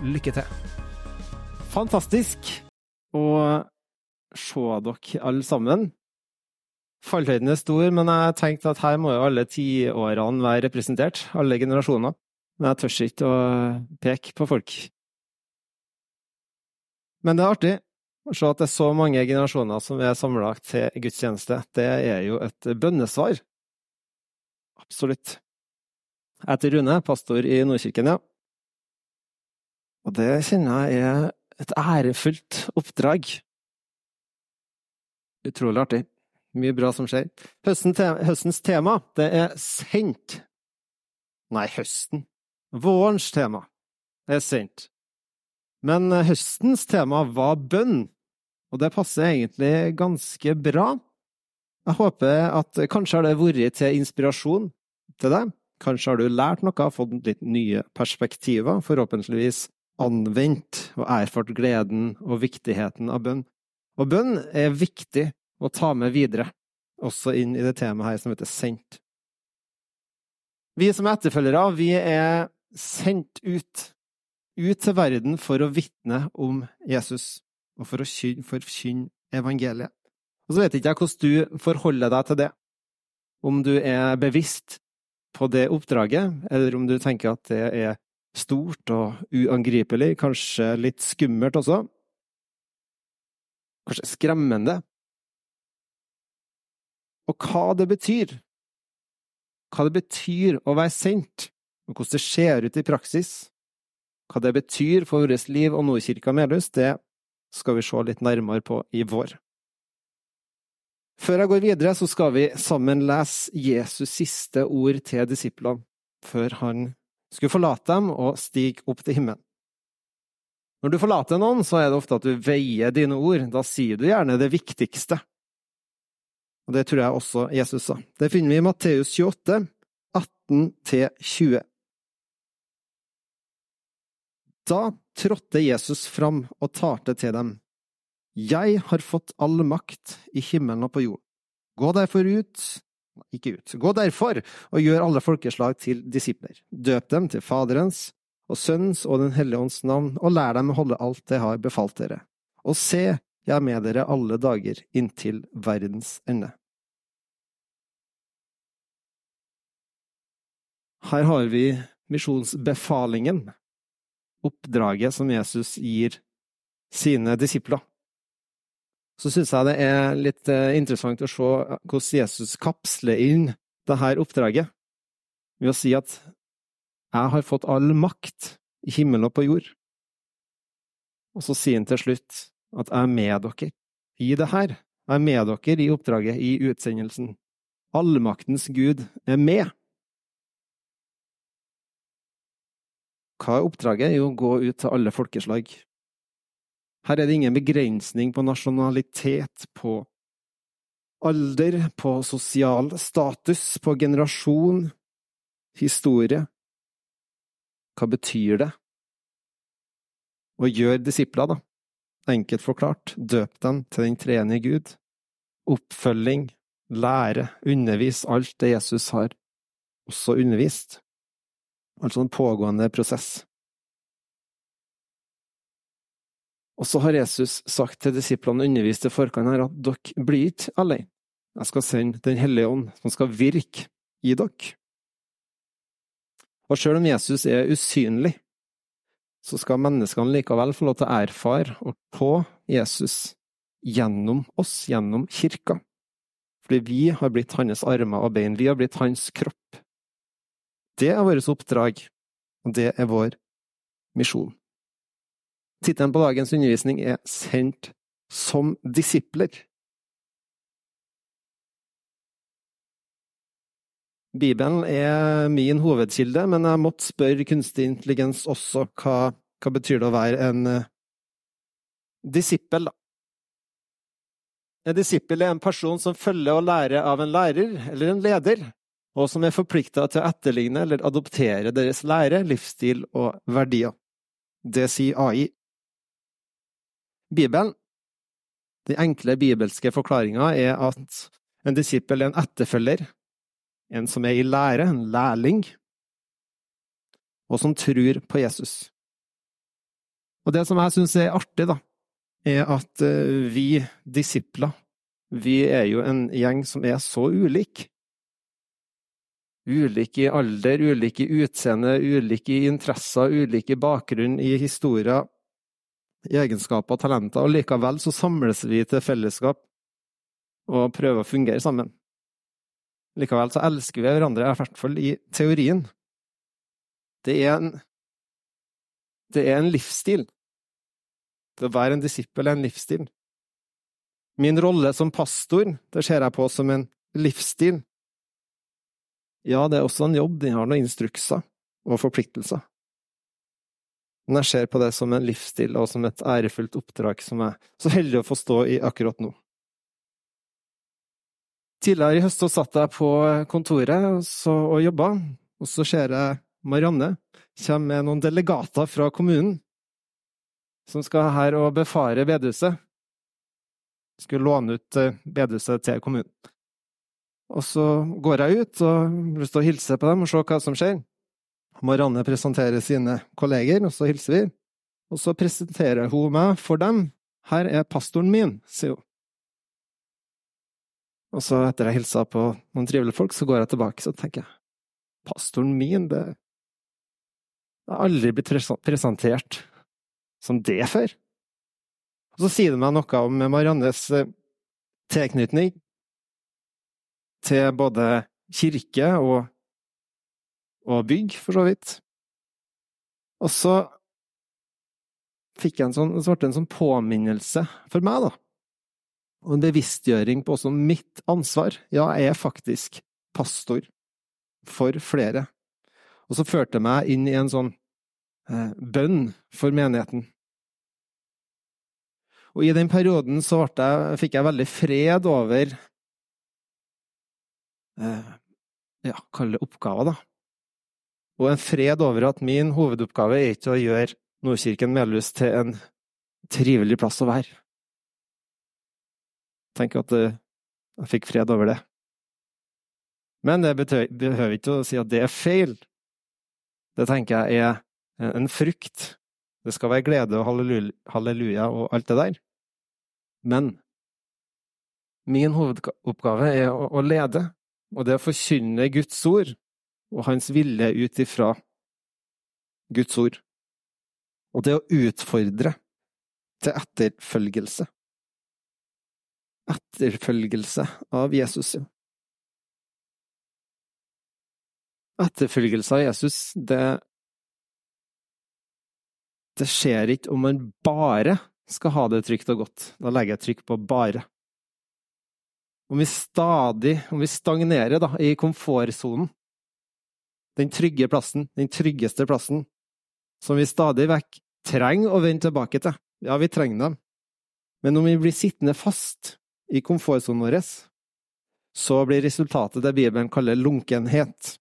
Lykke til! Fantastisk å se dere alle sammen. Fallhøyden er stor, men jeg tenkte at her må jo alle tiårene være representert, alle generasjoner. Men jeg tør ikke å peke på folk. Men det er artig å se at det er så mange generasjoner som er samla til gudstjeneste. Det er jo et bønnesvar. Absolutt. Jeg heter Rune, pastor i Nordkirken, ja. Og det kjenner jeg er et ærefullt oppdrag. Utrolig artig. Mye bra som skjer. Høsten te høstens tema, det er sendt. Nei, høsten. Vårens tema er sendt. Men høstens tema var bønn, og det passer egentlig ganske bra. Jeg håper at kanskje har det vært til inspirasjon til deg. Kanskje har du lært noe, fått litt nye perspektiver, forhåpentligvis anvendt og erfart gleden og viktigheten av bønn. Og bønn er viktig å ta med videre, også inn i det temaet her som heter sendt. Vi som er etterfølgere, vi er sendt ut, ut til verden for å vitne om Jesus, og for å forkynne evangeliet. Og så vet ikke jeg hvordan du forholder deg til det, om du er bevisst på det oppdraget, eller om du tenker at det er stort og uangripelig, kanskje litt skummelt også. Kanskje skremmende. Og hva det betyr. Hva det betyr å være sendt, og hvordan det ser ut i praksis. Hva det betyr for vårt liv og Nordkirka Melhus, det skal vi se litt nærmere på i vår. Før jeg går videre, så skal vi sammen lese Jesus' siste ord til disiplene, før han skulle forlate dem og stige opp til himmelen. Når du forlater noen, så er det ofte at du veier dine ord. Da sier du gjerne det viktigste. Og Det tror jeg også Jesus sa. Det finner vi i Matteus 28, 18–20. Da trådte Jesus fram og talte til dem. Jeg har fått all makt i himmelen og på jord. Gå derfor ut ikke ut. Gå derfor og gjør alle folkeslag til disipler. Døp dem til Faderens og Sønnens og Den hellige ånds navn, og lær dem å holde alt det har befalt dere. Og se, jeg er med dere alle dager inntil verdens ende. Her har vi misjonsbefalingen, oppdraget som Jesus gir sine disipler så syns jeg det er litt eh, interessant å se hvordan Jesus kapsler inn dette oppdraget ved å si at jeg har fått all makt i himmelen og på jord. Og så sier han til slutt at jeg er med dere i det her. Jeg er med dere i oppdraget, i utsendelsen. Allmaktens Gud er med. Hva er oppdraget? Jo, gå ut til alle folkeslag. Her er det ingen begrensning på nasjonalitet, på alder, på sosial status, på generasjon, historie. Hva betyr det? Og gjør disipler, da. Enkelt forklart, døp dem til den tredje Gud. Oppfølging, lære, undervis alt det Jesus har også undervist. Altså en pågående prosess. Og så har Jesus sagt til disiplene og undervist i forkant her at dere blir ikke alene. Jeg skal sende Den hellige ånd, som skal virke i dere. Og selv om Jesus er usynlig, så skal menneskene likevel få lov til å erfare og på Jesus gjennom oss, gjennom kirka. Fordi vi har blitt hans armer og bein, vi har blitt hans kropp. Det er vårt oppdrag, og det er vår misjon. Tittelen på dagens undervisning er Sendt som disipler. Bibelen er min hovedkilde, men jeg måtte spørre kunstig intelligens også hva Hva betyr det å være en uh, disippel, da? En disippel er en person som følger og lærer av en lærer eller en leder, og som er forplikta til å etterligne eller adoptere deres lære, livsstil og verdier. Det sier AI. Bibelen, den enkle bibelske forklaringa, er at en disippel er en etterfølger, en som er i lære, en lærling, og som tror på Jesus. Og det som jeg syns er artig, da, er at eh, vi disipler, vi er jo en gjeng som er så ulik. Ulike i alder, ulike i utseende, ulike i interesser, ulike i bakgrunn, i historier, i egenskaper og talenter, og likevel så samles vi til fellesskap og prøver å fungere sammen. Likevel så elsker vi hverandre, i hvert fall i teorien. Det er en Det er en livsstil. Det å være en disippel er en livsstil. Min rolle som pastor, det ser jeg på som en livsstil. Ja, det er også en jobb, den har noen instrukser og forpliktelser. Men jeg ser på det som en livsstil og som et ærefullt oppdrag som jeg så heldig å få stå i akkurat nå. Tidligere i høst så satt jeg på kontoret og jobba, og så ser jeg Marianne kommer med noen delegater fra kommunen som skal her og befare bedehuset. Skulle låne ut eh, bedehuset til kommunen. Og så går jeg ut og har lyst til å hilse på dem og se hva som skjer. Marianne presenterer sine kolleger, og så hilser vi. Og så presenterer hun meg for dem. Her er pastoren min, sier hun. Og så, etter jeg hilsa på noen trivelige folk, så går jeg tilbake så tenker jeg pastoren min, det Jeg har aldri blitt presentert som det før. Og så sier det meg noe om Mariannes eh, tilknytning til både kirke og, og bygg, for så vidt. Og så fikk jeg en sånn, så ble det en sånn påminnelse for meg, da og en bevisstgjøring på også mitt ansvar. Ja, jeg er faktisk pastor for flere. Og så førte jeg meg inn i en sånn eh, bønn for menigheten. Og i den perioden så jeg, fikk jeg veldig fred over eh, Ja, kall det oppgaver, da. Og en fred over at min hovedoppgave er ikke å gjøre Nordkirken Melhus til en trivelig plass å være Tenk at eh, jeg fikk fred over det. Men det behøver ikke å si at det er feil. Det tenker jeg er en frukt. Det skal være glede og halleluja og alt det der. Men min hovedoppgave er å lede, og det å forkynne Guds ord og Hans vilje ut ifra Guds ord. Og det å utfordre til etterfølgelse etterfølgelse av Jesus. Etterfølgelse av Jesus, det Det skjer ikke om man bare skal ha det trygt og godt. Da legger jeg trykk på 'bare'. Om vi stadig, om vi stagnerer da, i komfortsonen, den trygge plassen, den tryggeste plassen, som vi stadig vekk trenger å vende tilbake til. Ja, vi trenger dem. Men om vi blir sittende fast i komfortsonen vår, så blir resultatet det Bibelen kaller lunkenhet.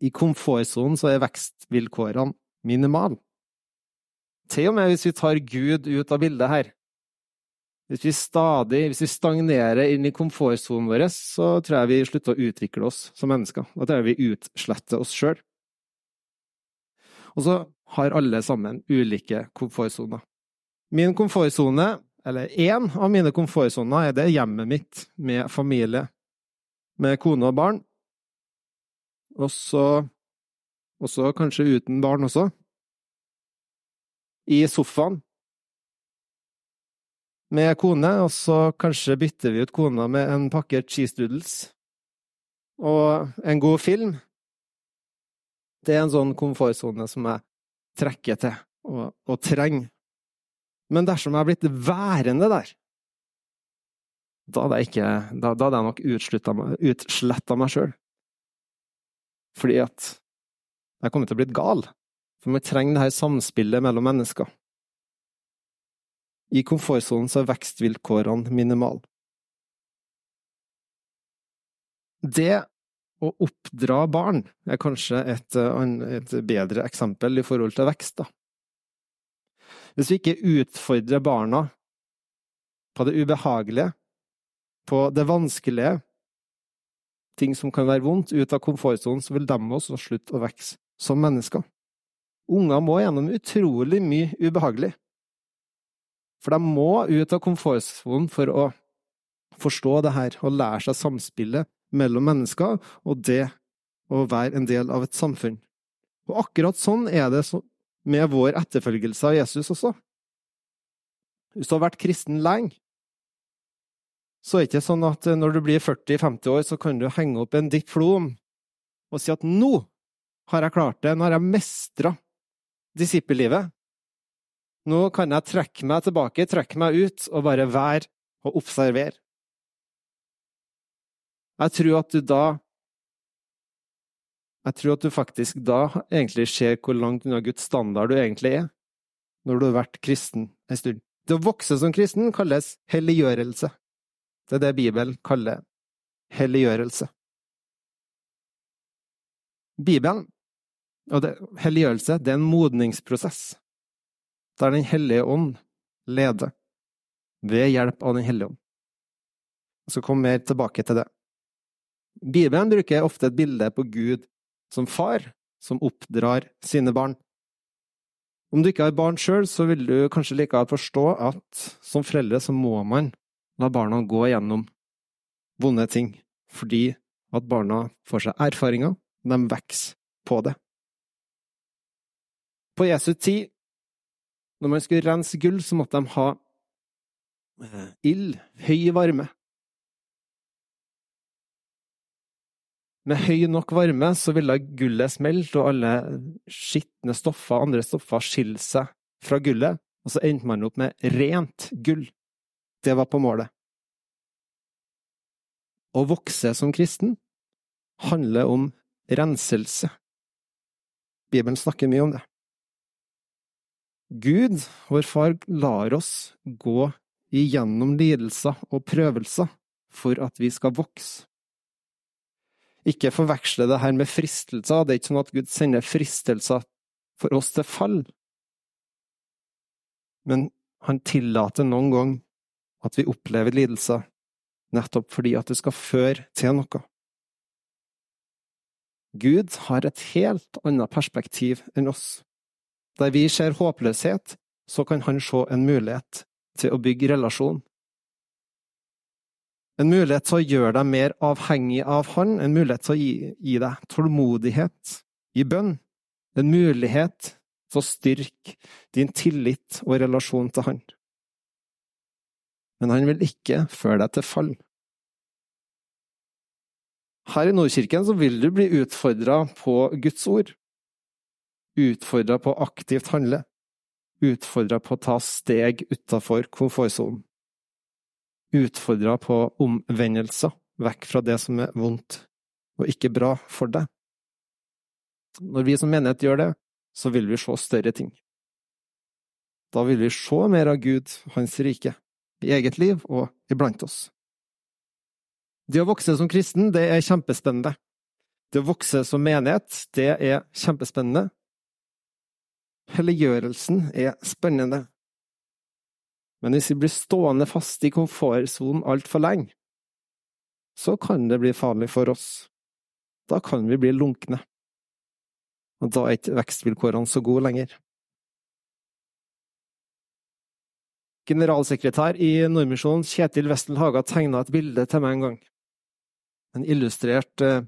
I komfortsonen så er vekstvilkårene minimale. Til og med hvis vi tar Gud ut av bildet her. Hvis vi stadig, hvis vi stagnerer inn i komfortsonen vår, så tror jeg vi slutter å utvikle oss som mennesker. Da tror jeg vi utsletter oss sjøl. Og så har alle sammen ulike komfortsoner. Min komfortsone eller én av mine komfortsoner er det hjemmet mitt med familie, med kone og barn. Og så kanskje uten barn også. I sofaen med kone, og så kanskje bytter vi ut kona med en pakke cheese doodles og en god film. Det er en sånn komfortsone som jeg trekker til og, og trenger men dersom jeg har blitt værende der, da hadde jeg, ikke, da, da hadde jeg nok utsletta meg sjøl. Fordi at jeg kommer til å bli gal. For man trenger det her samspillet mellom mennesker. I komfortsonen så er vekstvilkårene minimale. Det å oppdra barn er kanskje et, et, bedre eksempel i forhold til vekst, da. Hvis vi ikke utfordrer barna på det ubehagelige, på det vanskelige, ting som kan være vondt, ut av komfortsonen, så vil de også slutte å vokse som mennesker. Unger må gjennom utrolig mye ubehagelig. For de må ut av komfortsonen for å forstå det her og lære seg samspillet mellom mennesker og det å være en del av et samfunn. Og akkurat sånn er det med vår etterfølgelse av Jesus også. Hvis du har vært kristen lenge, så er det ikke sånn at når du blir 40-50 år, så kan du henge opp en diplom og si at nå har jeg klart det, nå har jeg mestra disippellivet. Nå kan jeg trekke meg tilbake, trekke meg ut og bare være og observere. Jeg tror at du da Jeg tror at du faktisk da egentlig ser hvor langt unna Guds standard du egentlig er, når du har vært kristen en stund. Det å vokse som kristen kalles helliggjørelse. Det er det Bibelen kaller helliggjørelse. Bibelen, og det, helliggjørelse, det er en modningsprosess der Den hellige ånd leder, ved hjelp av Den hellige ånd. Jeg skal komme mer tilbake til det. Bibelen bruker ofte et bilde på Gud som far, som oppdrar sine barn. Om du ikke har barn sjøl, så vil du kanskje likevel forstå at som foreldre så må man la barna gå gjennom vonde ting, fordi at barna får seg erfaringer, de vokser på det. På Jesu tid når man skulle rense gull, så måtte de ha eh, ild, høy varme. Med høy nok varme så ville gullet smelte, og alle skitne stoffer, andre stoffer, skille seg fra gullet, og så endte man opp med rent gull. Det var på målet. Å vokse som kristen handler om renselse. Bibelen snakker mye om det. Gud, vår Far, lar oss gå igjennom lidelser og prøvelser for at vi skal vokse. Ikke forveksle det her med fristelser, det er ikke sånn at Gud sender fristelser for oss til fall. Men han tillater noen gang at vi opplever lidelser, nettopp fordi at det skal føre til noe. Gud har et helt annet perspektiv enn oss. Der vi ser håpløshet, så kan han se en mulighet til å bygge relasjon. En mulighet til å gjøre deg mer avhengig av han, en mulighet til å gi, gi deg tålmodighet i bønn, en mulighet til å styrke din tillit og relasjon til han. Men han vil ikke føre deg til fall. Her i Nordkirken vil du bli utfordra på Guds ord utfordra på å aktivt handle, utfordra på å ta steg utafor komfortsonen, utfordra på omvendelser vekk fra det som er vondt og ikke bra for deg. Når vi som menighet gjør det, så vil vi se større ting. Da vil vi se mer av Gud, Hans rike, i eget liv og iblant oss. Det å vokse som kristen, det er kjempespennende. Det å vokse som menighet, det er kjempespennende, Helliggjørelsen er spennende, men hvis vi blir stående fast i komfortsonen altfor lenge, så kan det bli farlig for oss. Da kan vi bli lunkne, og da er ikke vekstvilkårene så gode lenger. Generalsekretær i Nordmisjonen, Kjetil Westel Haga, tegna et bilde til meg en gang. En illustrert eh,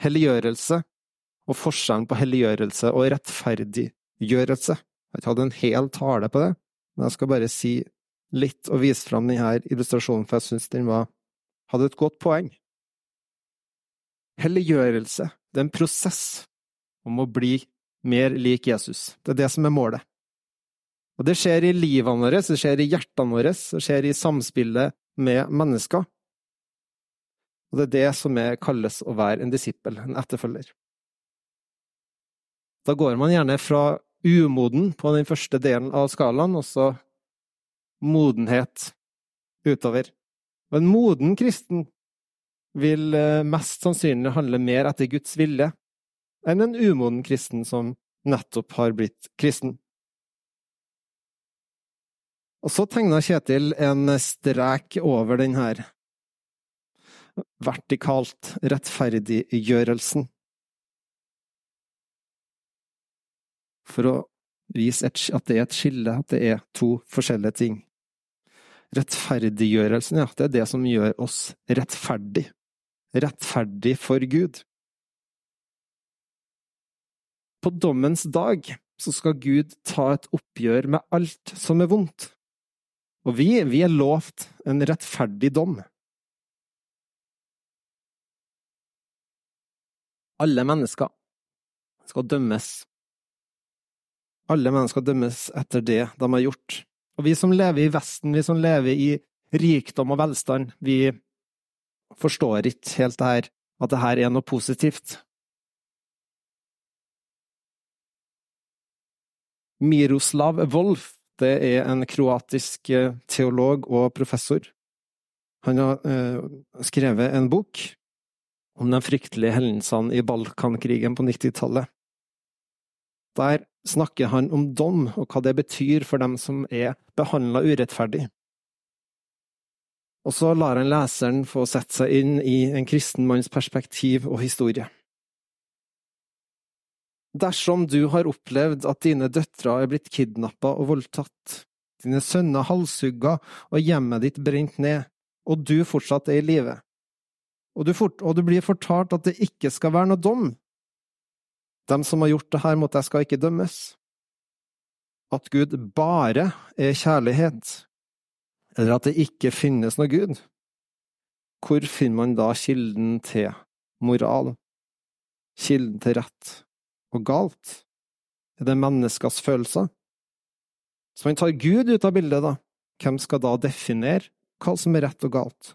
helliggjørelse og forskjellen på helliggjørelse og rettferdig gjørelse. Jeg har ikke hatt en hel tale på det, men jeg skal bare si litt og vise fram denne illustrasjonen, for jeg syns den var, hadde et godt poeng. Helliggjørelse, er en prosess om å bli mer lik Jesus. Det er det som er målet. Og det skjer i livene våre, det skjer i hjertene våre, det skjer i samspillet med mennesker. Og det er det som er, kalles å være en disippel, en etterfølger. Da går man gjerne fra umoden på den første delen av skalaen, og så modenhet utover. Og en moden kristen vil eh, mest sannsynlig handle mer etter Guds vilje enn en umoden kristen som nettopp har blitt kristen. Og så tegna Kjetil en strek over den her vertikalt rettferdiggjørelsen. For å vise at det er et skille, at det er to forskjellige ting. Rettferdiggjørelsen, ja, det er det som gjør oss rettferdig. Rettferdig for Gud. På dommens dag så skal Gud ta et oppgjør med alt som er vondt. Og vi, vi er lovt en rettferdig dom. Alle mennesker skal dømmes. Alle mennesker dømmes etter det de har gjort. Og vi som lever i Vesten, vi som lever i rikdom og velstand, vi forstår ikke helt det her, at det her er noe positivt. Miroslav Wolf det er en kroatisk eh, teolog og professor. Han har eh, skrevet en bok om de fryktelige hendelsene i Balkankrigen på 90-tallet. Der snakker han om dom og hva det betyr for dem som er behandla urettferdig. Og så lar han leseren få sette seg inn i en kristen manns perspektiv og historie. Dersom du har opplevd at dine døtre er blitt kidnappa og voldtatt, dine sønner halshugga og hjemmet ditt brent ned, og du fortsatt er i live, og, og du, blir fortalt at det ikke skal være noe dom, dem som har gjort det her mot deg, skal ikke dømmes. At Gud bare er kjærlighet, eller at det ikke finnes noe Gud. Hvor finner man da kilden til moral, kilden til rett og galt? Er det menneskers følelser? Så man tar Gud ut av bildet, da. Hvem skal da definere hva som er rett og galt,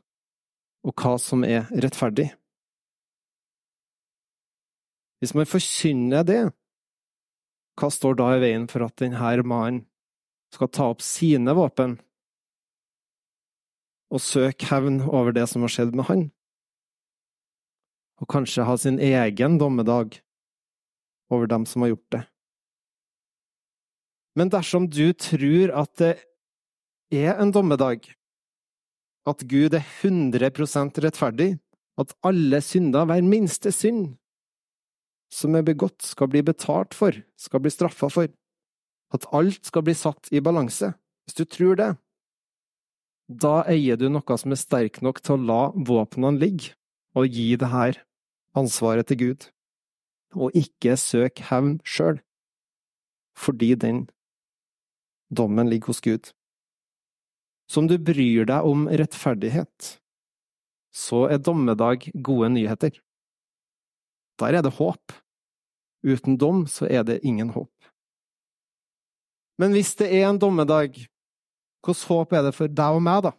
og hva som er rettferdig? Hvis man forkynner det, hva står da i veien for at denne mannen skal ta opp sine våpen og søke hevn over det som har skjedd med han? Og kanskje ha sin egen dommedag over dem som har gjort det? Men dersom du tror at det er en dommedag, at Gud er 100% rettferdig, at alle synder, hver minste synd, som er begått, skal bli betalt for, skal bli straffa for. At alt skal bli satt i balanse. Hvis du tror det, da eier du noe som er sterk nok til å la våpnene ligge, og gi det her ansvaret til Gud, og ikke søk hevn sjøl, fordi den dommen ligger hos Gud. Så om du bryr deg om rettferdighet, så er dommedag gode nyheter. Der er det håp. Uten dom så er det ingen håp. Men hvis det er en dommedag, hvilket håp er det for deg og meg, da?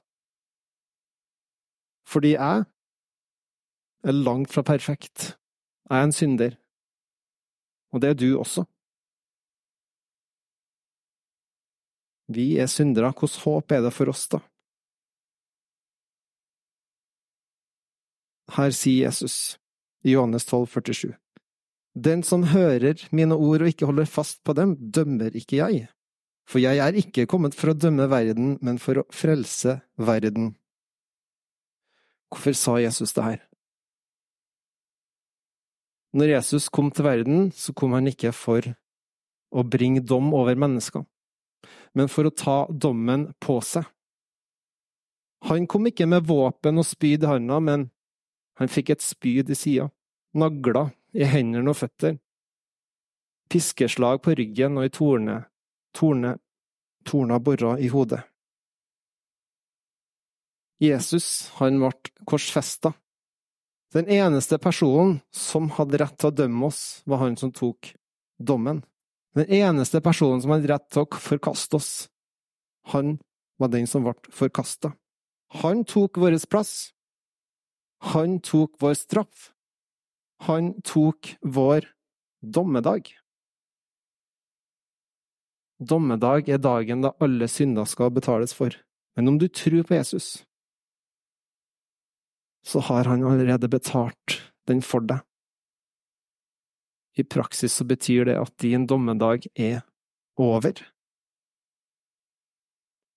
Fordi jeg er langt fra perfekt. Jeg er en synder. Og det er du også. Vi er syndere. Hvilket håp er det for oss, da? Her sier Jesus i Johannes 12, 47. Den som hører mine ord og ikke holder fast på dem, dømmer ikke jeg. For jeg er ikke kommet for å dømme verden, men for å frelse verden. Hvorfor sa Jesus det her? Når Jesus kom til verden, så kom han ikke for å bringe dom over mennesker, men for å ta dommen på seg. Han kom ikke med våpen og spyd i handa, men han fikk et spyd i sida, nagler i hendene og føtter, piskeslag på ryggen og i torne, torne, torna borra i hodet. Jesus, han ble korsfesta. Den eneste personen som hadde rett til å dømme oss, var han som tok dommen. Den eneste personen som hadde rett til å forkaste oss, han var den som ble forkasta. Han tok vår plass. Han tok vår straff. Han tok vår dommedag. Dommedag er dagen da alle synder skal betales for. Men om du tror på Jesus, så har han allerede betalt den for deg. I praksis så betyr det at din dommedag er over.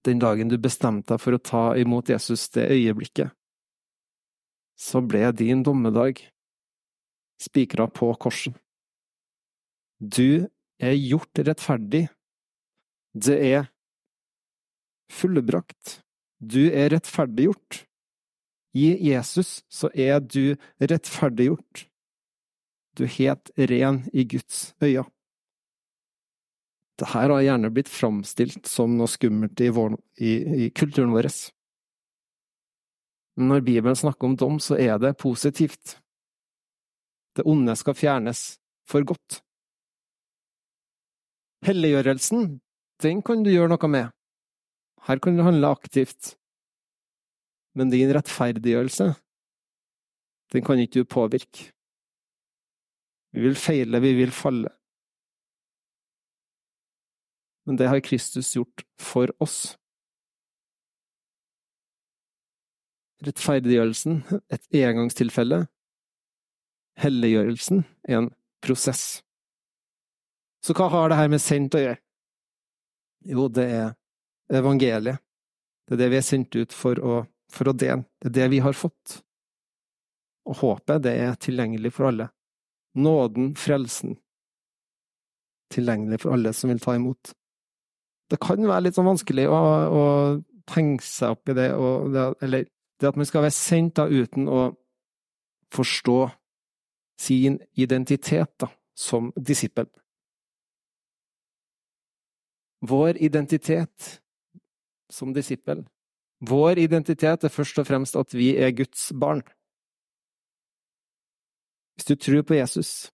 Den dagen du bestemte deg for å ta imot Jesus det øyeblikket, så ble din dommedag spikra på korset. Du er gjort rettferdig. Det er fullbrakt. Du er rettferdiggjort. I Jesus så er du rettferdiggjort. Du er helt ren i Guds øyne. Dette har gjerne blitt framstilt som noe skummelt i, vår, i, i kulturen vår. Når Bibelen snakker om dom, så er det positivt. Det onde skal fjernes for godt. Helliggjørelsen, den kan du gjøre noe med. Her kan du handle aktivt. Men din rettferdiggjørelse, den kan ikke du påvirke. Vi vil feile, vi vil falle. Men det har Kristus gjort for oss. Rettferdiggjørelsen, et engangstilfelle. Helliggjørelsen er en prosess. Så hva har det her med sendt å gjøre? Jo, det er evangeliet. Det er det vi er sendt ut for å, for å dele. Det er det vi har fått. Og håpet, det er tilgjengelig for alle. Nåden, frelsen. Tilgjengelig for alle som vil ta imot. Det kan være litt sånn vanskelig å, å tenke seg opp i det, det, eller det at man skal være sendt da uten å forstå sin identitet da, som disippel. Vår identitet som disippel, vår identitet er først og fremst at vi er Guds barn. Hvis du tror på Jesus,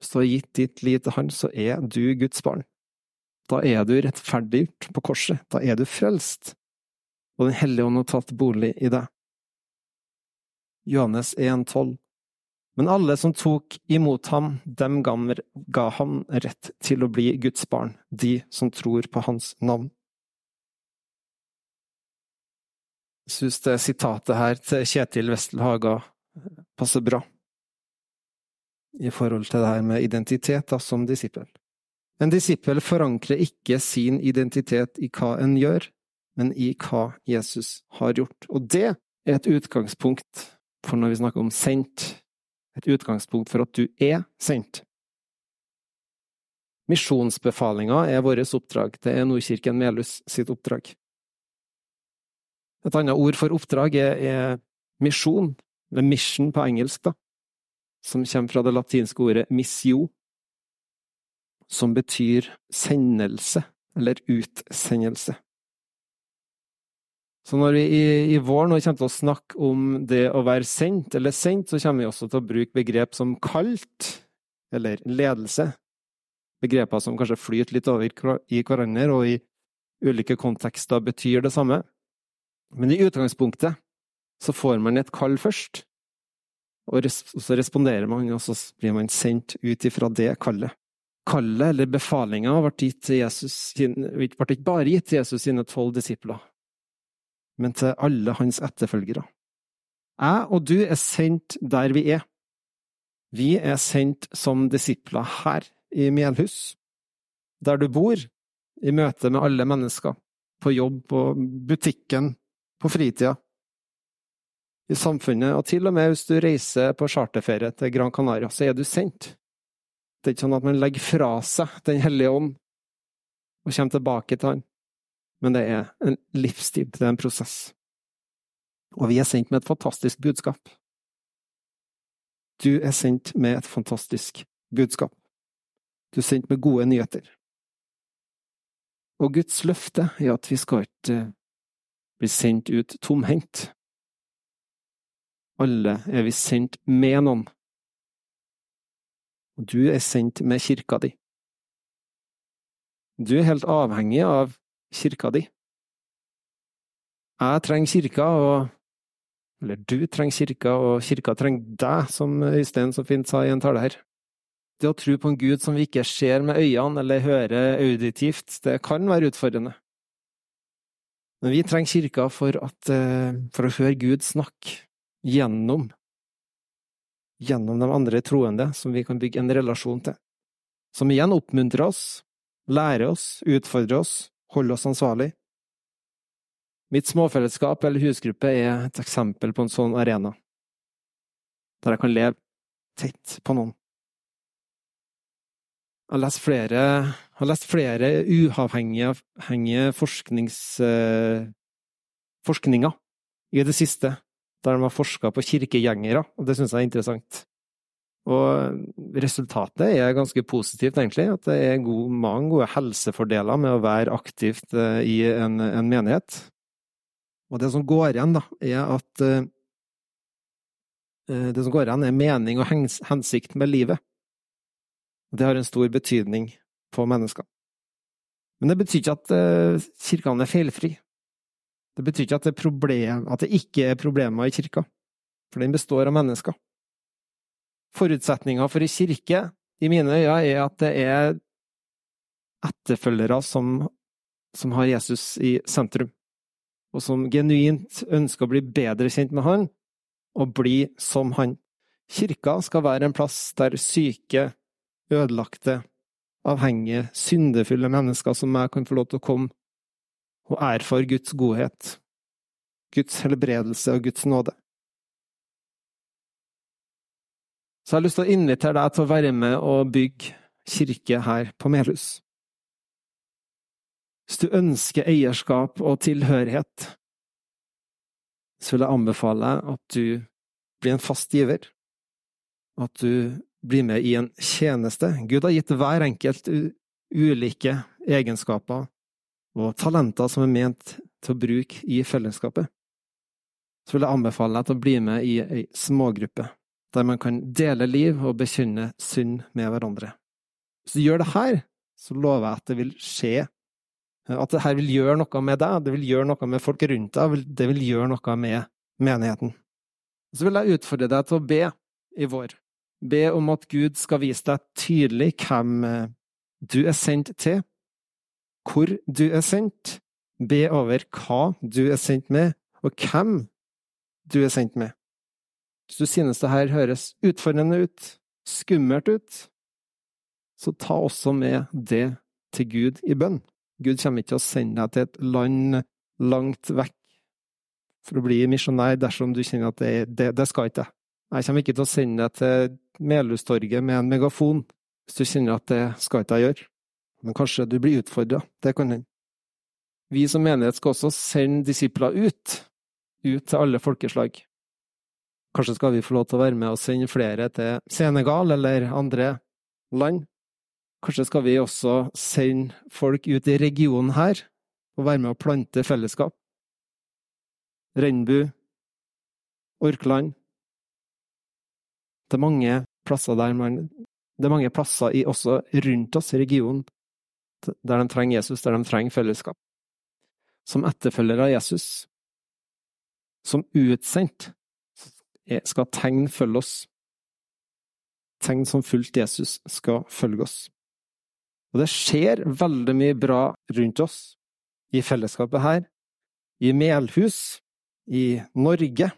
hvis gitt ditt liv til Han, så er du Guds barn. Da er du rettferdiggjort på korset, da er du frelst, og Den hellige ånd har tatt bolig i deg. Johannes 1,12 Men alle som tok imot ham, dem ga ham rett til å bli Guds barn, de som tror på hans navn. Jeg synes det sitatet her til Kjetil Westel Haga passer bra i forhold til det her med identitet da, som disippel. En disippel forankrer ikke sin identitet i hva en gjør, men i hva Jesus har gjort. Og det er et utgangspunkt for når vi snakker om sendt, et utgangspunkt for at du er sendt. Misjonsbefalinga er vårt oppdrag, det er Nordkirken Melhus sitt oppdrag. Et annet ord for oppdrag er, er misjon, eller mission på engelsk, da som kommer fra det latinske ordet missio, som betyr sendelse, eller utsendelse. Så når vi i, i vår nå kommer til å snakke om det å være sendt eller sendt, så kommer vi også til å bruke begrep som kalt, eller ledelse. Begreper som kanskje flyter litt over i hverandre, og i ulike kontekster betyr det samme. Men i utgangspunktet så får man et kall først, og så responderer man, og så blir man sendt ut ifra det kallet. Kallet, eller befalinga, ble, ble ikke bare gitt til Jesus sine tolv disipler, men til alle hans etterfølgere. Jeg og du er sendt der vi er. Vi er sendt som disipler her i Melhus, der du bor, i møte med alle mennesker, på jobb, på butikken, på fritida i samfunnet, og til og med hvis du reiser på charterferie til Gran Canaria, så er du sendt. Det er ikke sånn at man legger fra seg Den hellige ånd og kommer tilbake til Han, men det er en livsstil, det er en prosess. Og vi er sendt med et fantastisk budskap. Du er sendt med et fantastisk budskap. Du er sendt med gode nyheter. Og Guds løfte er at vi skal ikke bli sendt ut tomhendt. Alle er vi sendt med noen. Og du er sendt med kirka di. Du er helt avhengig av kirka di. Jeg trenger kirka, og Eller du trenger kirka, og kirka trenger deg, som Øystein så fint sa i en tale her. Det å tro på en Gud som vi ikke ser med øynene eller hører auditivt, det kan være utfordrende. Men vi trenger kirka for, at, eh, for å høre Gud snakke gjennom gjennom de andre troende som vi kan bygge en relasjon til. Som igjen oppmuntrer oss, lærer oss, utfordrer oss, holder oss ansvarlig. Mitt småfellesskap eller husgruppe er et eksempel på en sånn arena, der jeg kan leve tett på noen. Jeg har lest flere, har lest flere uavhengige eh, forskninger i det siste, der de har forska på kirkegjengere, og det syns jeg er interessant. Og resultatet er ganske positivt, egentlig. At det er god, mange gode helsefordeler med å være aktivt eh, i en, en menighet. Og det som går igjen, da, er at uh, Det som går igjen, er mening og hensikt med livet. Det har en stor betydning på mennesker. Men det betyr ikke at kirkene er feilfri. Det betyr ikke at det, problem, at det ikke er problemer i kirka, for den består av mennesker. Forutsetninga for ei kirke, i mine øyne, er at det er etterfølgere som, som har Jesus i sentrum og som genuint ønsker å bli bedre kjent med Han, og bli som Han. Kirka skal være en plass der syke, ødelagte, avhengige, syndefulle mennesker som meg kan få lov til å komme og erfare Guds godhet, Guds helbredelse og Guds nåde. Så jeg har lyst til å invitere deg til å være med og bygge kirke her på Melhus. Hvis du ønsker eierskap og tilhørighet, så vil jeg anbefale at du blir en fast giver, at du blir med i en tjeneste. Gud har gitt hver enkelt ulike egenskaper og talenter som er ment til å bruke i fellesskapet. Så vil jeg anbefale deg til å bli med i ei smågruppe, der man kan dele liv og bekjenne synd med hverandre. Hvis du gjør det her, så lover jeg at det vil skje at det her vil gjøre noe med deg, det vil gjøre noe med folk rundt deg, det vil gjøre noe med menigheten. Så vil jeg utfordre deg til å be i vår. Be om at Gud skal vise deg tydelig hvem eh, du er sendt til, hvor du er sendt, be over hva du er sendt med, og hvem du er sendt med. Hvis du synes det her høres utfordrende ut, skummelt ut, så ta også med det til Gud i bønn. Gud kommer ikke til å sende deg til et land langt vekk for å bli misjonær dersom du kjenner at det, det, det skal ikke jeg. Jeg kommer ikke til å sende deg til Melhustorget med en megafon hvis du kjenner at det skal ikke jeg gjøre. Men kanskje du blir utfordra. Det kan hende. Vi som menighet skal også sende disipler ut, ut til alle folkeslag. Kanskje skal vi få lov til å være med og sende flere til Senegal eller andre land. Kanskje skal vi også sende folk ut i regionen her og være med å plante fellesskap. Rennbu, Orkland Det er mange plasser der man Det er mange plasser i, også rundt oss i regionen der de trenger Jesus, der de trenger fellesskap. Som etterfølgere av Jesus, som utsendt, skal tegn følge oss. Tegn som fulgt Jesus skal følge oss. Og det skjer veldig mye bra rundt oss, i fellesskapet her, i Melhus, i Norge.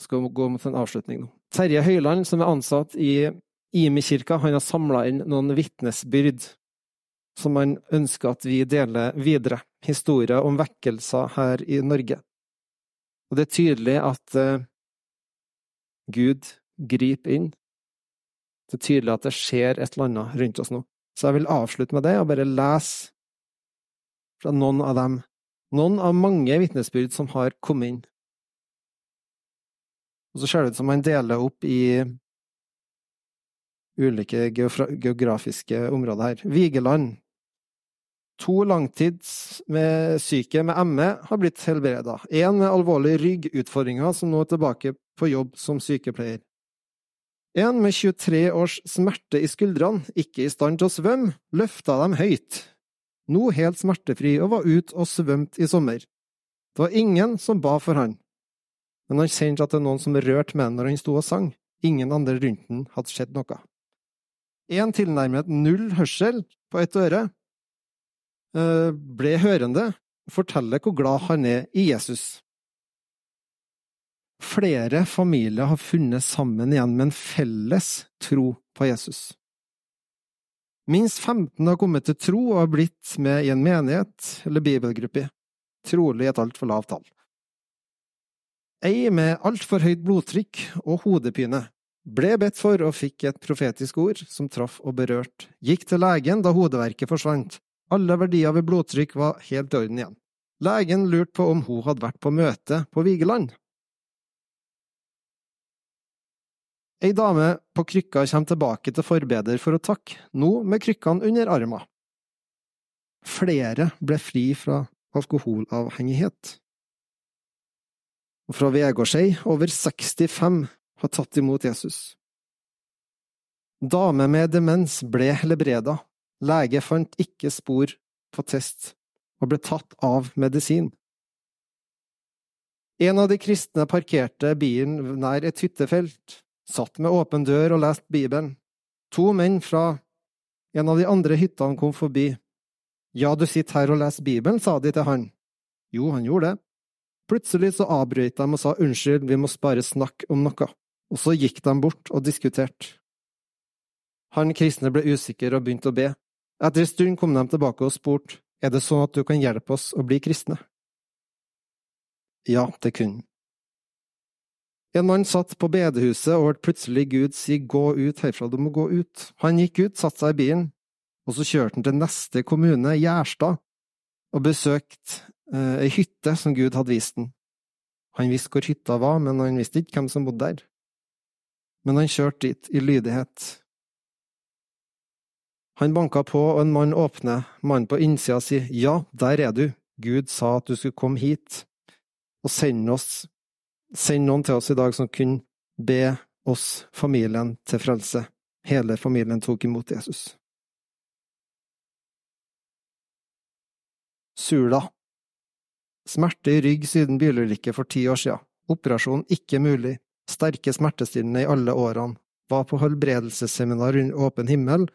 Jeg skal gå mot en avslutning nå. Terje Høiland, som er ansatt i Imi-kirka, han har samla inn noen vitnesbyrd som han ønsker at vi deler videre. Historier om vekkelser her i Norge. Og det er tydelig at uh, Gud griper inn det er tydelig at det skjer et eller annet rundt oss nå. Så jeg vil avslutte med det og bare lese fra noen av dem, noen av mange vitnesbyrd som har kommet inn. Og så ser det ut som han deler opp i ulike geografiske områder her. Vigeland. To langtidssyke med ME har blitt helbreda. En med alvorlige ryggutfordringer som nå er tilbake på jobb som sykepleier. En med 23 års smerte i skuldrene, ikke i stand til å svømme, løfta dem høyt. Nå helt smertefri og var ute og svømte i sommer. Det var ingen som ba for han, men han kjente at det er noen som rørte med ham når han sto og sang. Ingen andre rundt han hadde sett noe. En tilnærmet null hørsel på ett øre ble hørende forteller hvor glad han er i Jesus. Flere familier har funnet sammen igjen med en felles tro på Jesus. Minst 15 har kommet til tro og har blitt med i en menighet eller bibelgruppe, trolig et altfor lavt tall. Ei med altfor høyt blodtrykk og hodepine ble bedt for og fikk et profetisk ord som traff og berørte, gikk til legen da hodeverket forsvant, alle verdier ved blodtrykk var helt i orden igjen. Legen lurte på om hun hadde vært på møte på Vigeland. Ei dame på krykka kommer tilbake til forbeder for å takke, nå med krykkene under armen. Flere ble fri fra alkoholavhengighet og fra Vegårshei over 65 har tatt imot Jesus. Dame med demens ble helbreda, lege fant ikke spor på test og ble tatt av medisin. En av de kristne parkerte bilen nær et hyttefelt, satt med åpen dør og leste Bibelen. To menn fra en av de andre hyttene kom forbi. Ja, du sitter her og leser Bibelen, sa de til han. Jo, han gjorde det. Plutselig så avbrøt de og sa unnskyld, vi må bare snakke om noe, og så gikk de bort og diskuterte. Han kristne ble usikker og begynte å be. Etter en stund kom de tilbake og spurte, er det sånn at du kan hjelpe oss å bli kristne? Ja, det kunne En mann satt på bedehuset og hørte plutselig Gud si gå ut herfra, du må gå ut. Han gikk ut, satte seg i bilen, og så kjørte han til neste kommune, Gjerstad, og besøkte Eh, hytte som Gud hadde vist den. Han visste hvor hytta var, men han visste ikke hvem som bodde der. Men han kjørte dit i lydighet. Han banka på, og en mann åpner. Mannen på innsida sier, Ja, der er du. Gud sa at du skulle komme hit og sende oss, send noen til oss i dag som kunne be oss, familien, til frelse. Hele familien tok imot Jesus. Sula Smerte i rygg siden bilulykke for ti år siden. Operasjon ikke mulig. Sterke smertestillende i alle årene. Var på helbredelsesseminar under åpen himmel,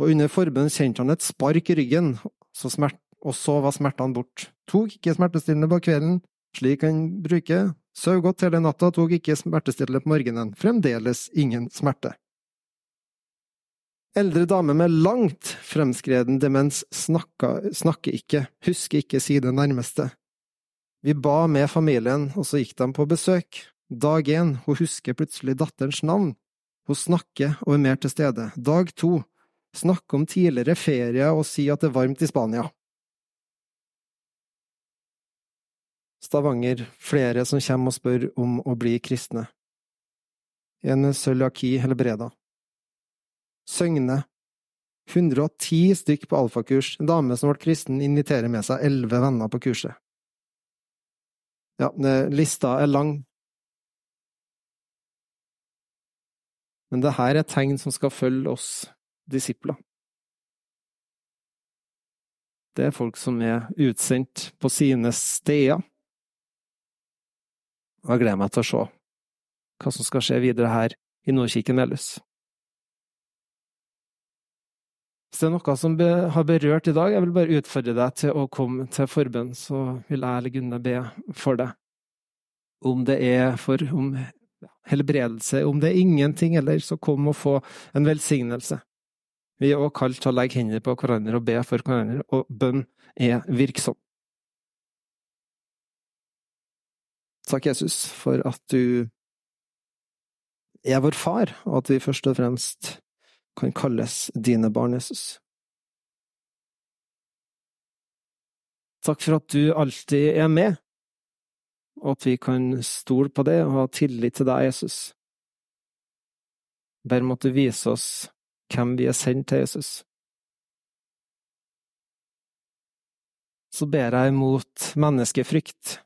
og under forbund kjente han et spark i ryggen, så smert, og så var smertene bort. Tok ikke smertestillende på kvelden, slik han bruker. Sov godt hele natta, tok ikke smertestillende på morgenen. Fremdeles ingen smerte. Eldre dame med langt fremskreden demens snakker, snakker ikke, husker ikke sine nærmeste. Vi ba med familien, og så gikk de på besøk. Dag én, hun husker plutselig datterens navn. Hun snakker og er mer til stede. Dag to, snakke om tidligere ferie og si at det er varmt i Spania. Stavanger, flere som kommer og spør om å bli kristne. En cøliaki Helbreda. Søgne. 110 stykk på alfakurs. En dame som ble kristen, inviterer med seg elleve venner på kurset. Ja, lista er lang. Men det her er tegn som skal følge oss disipler. Det er folk som er utsendt på sine steder. Og jeg gleder meg til å se hva som skal skje videre her i Nordkirken ellers. Hvis det er noe som har berørt i dag, jeg vil bare utfordre deg til å komme til forbønn, så vil jeg eller Gunne be for deg. Om det er for om helbredelse, om det er ingenting eller så kom og få en velsignelse. Vi er også kalt til å legge hendene på hverandre og be for hverandre, og bønn er virksom. Takk, Jesus, for at du er vår far, og at vi først og fremst kan kalles dine barn, Jesus. Takk for at du alltid er med, og at vi kan stole på det og ha tillit til deg, Jesus. Ber måtte vise oss hvem vi er sendt til, Jesus. Så ber jeg imot menneskefrykt.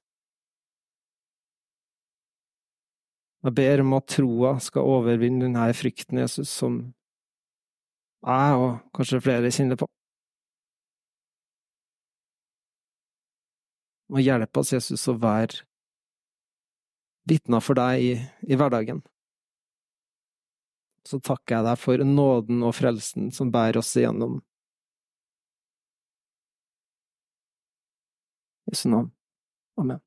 Jeg ber om at troa skal overvinne denne frykten, Jesus, som jeg og kanskje flere kjenner på. Og hjelpe oss, Jesus, å være vitner for deg i, i hverdagen. Så takker jeg deg for nåden og frelsen som bærer oss igjennom. Jesu navn. Amen.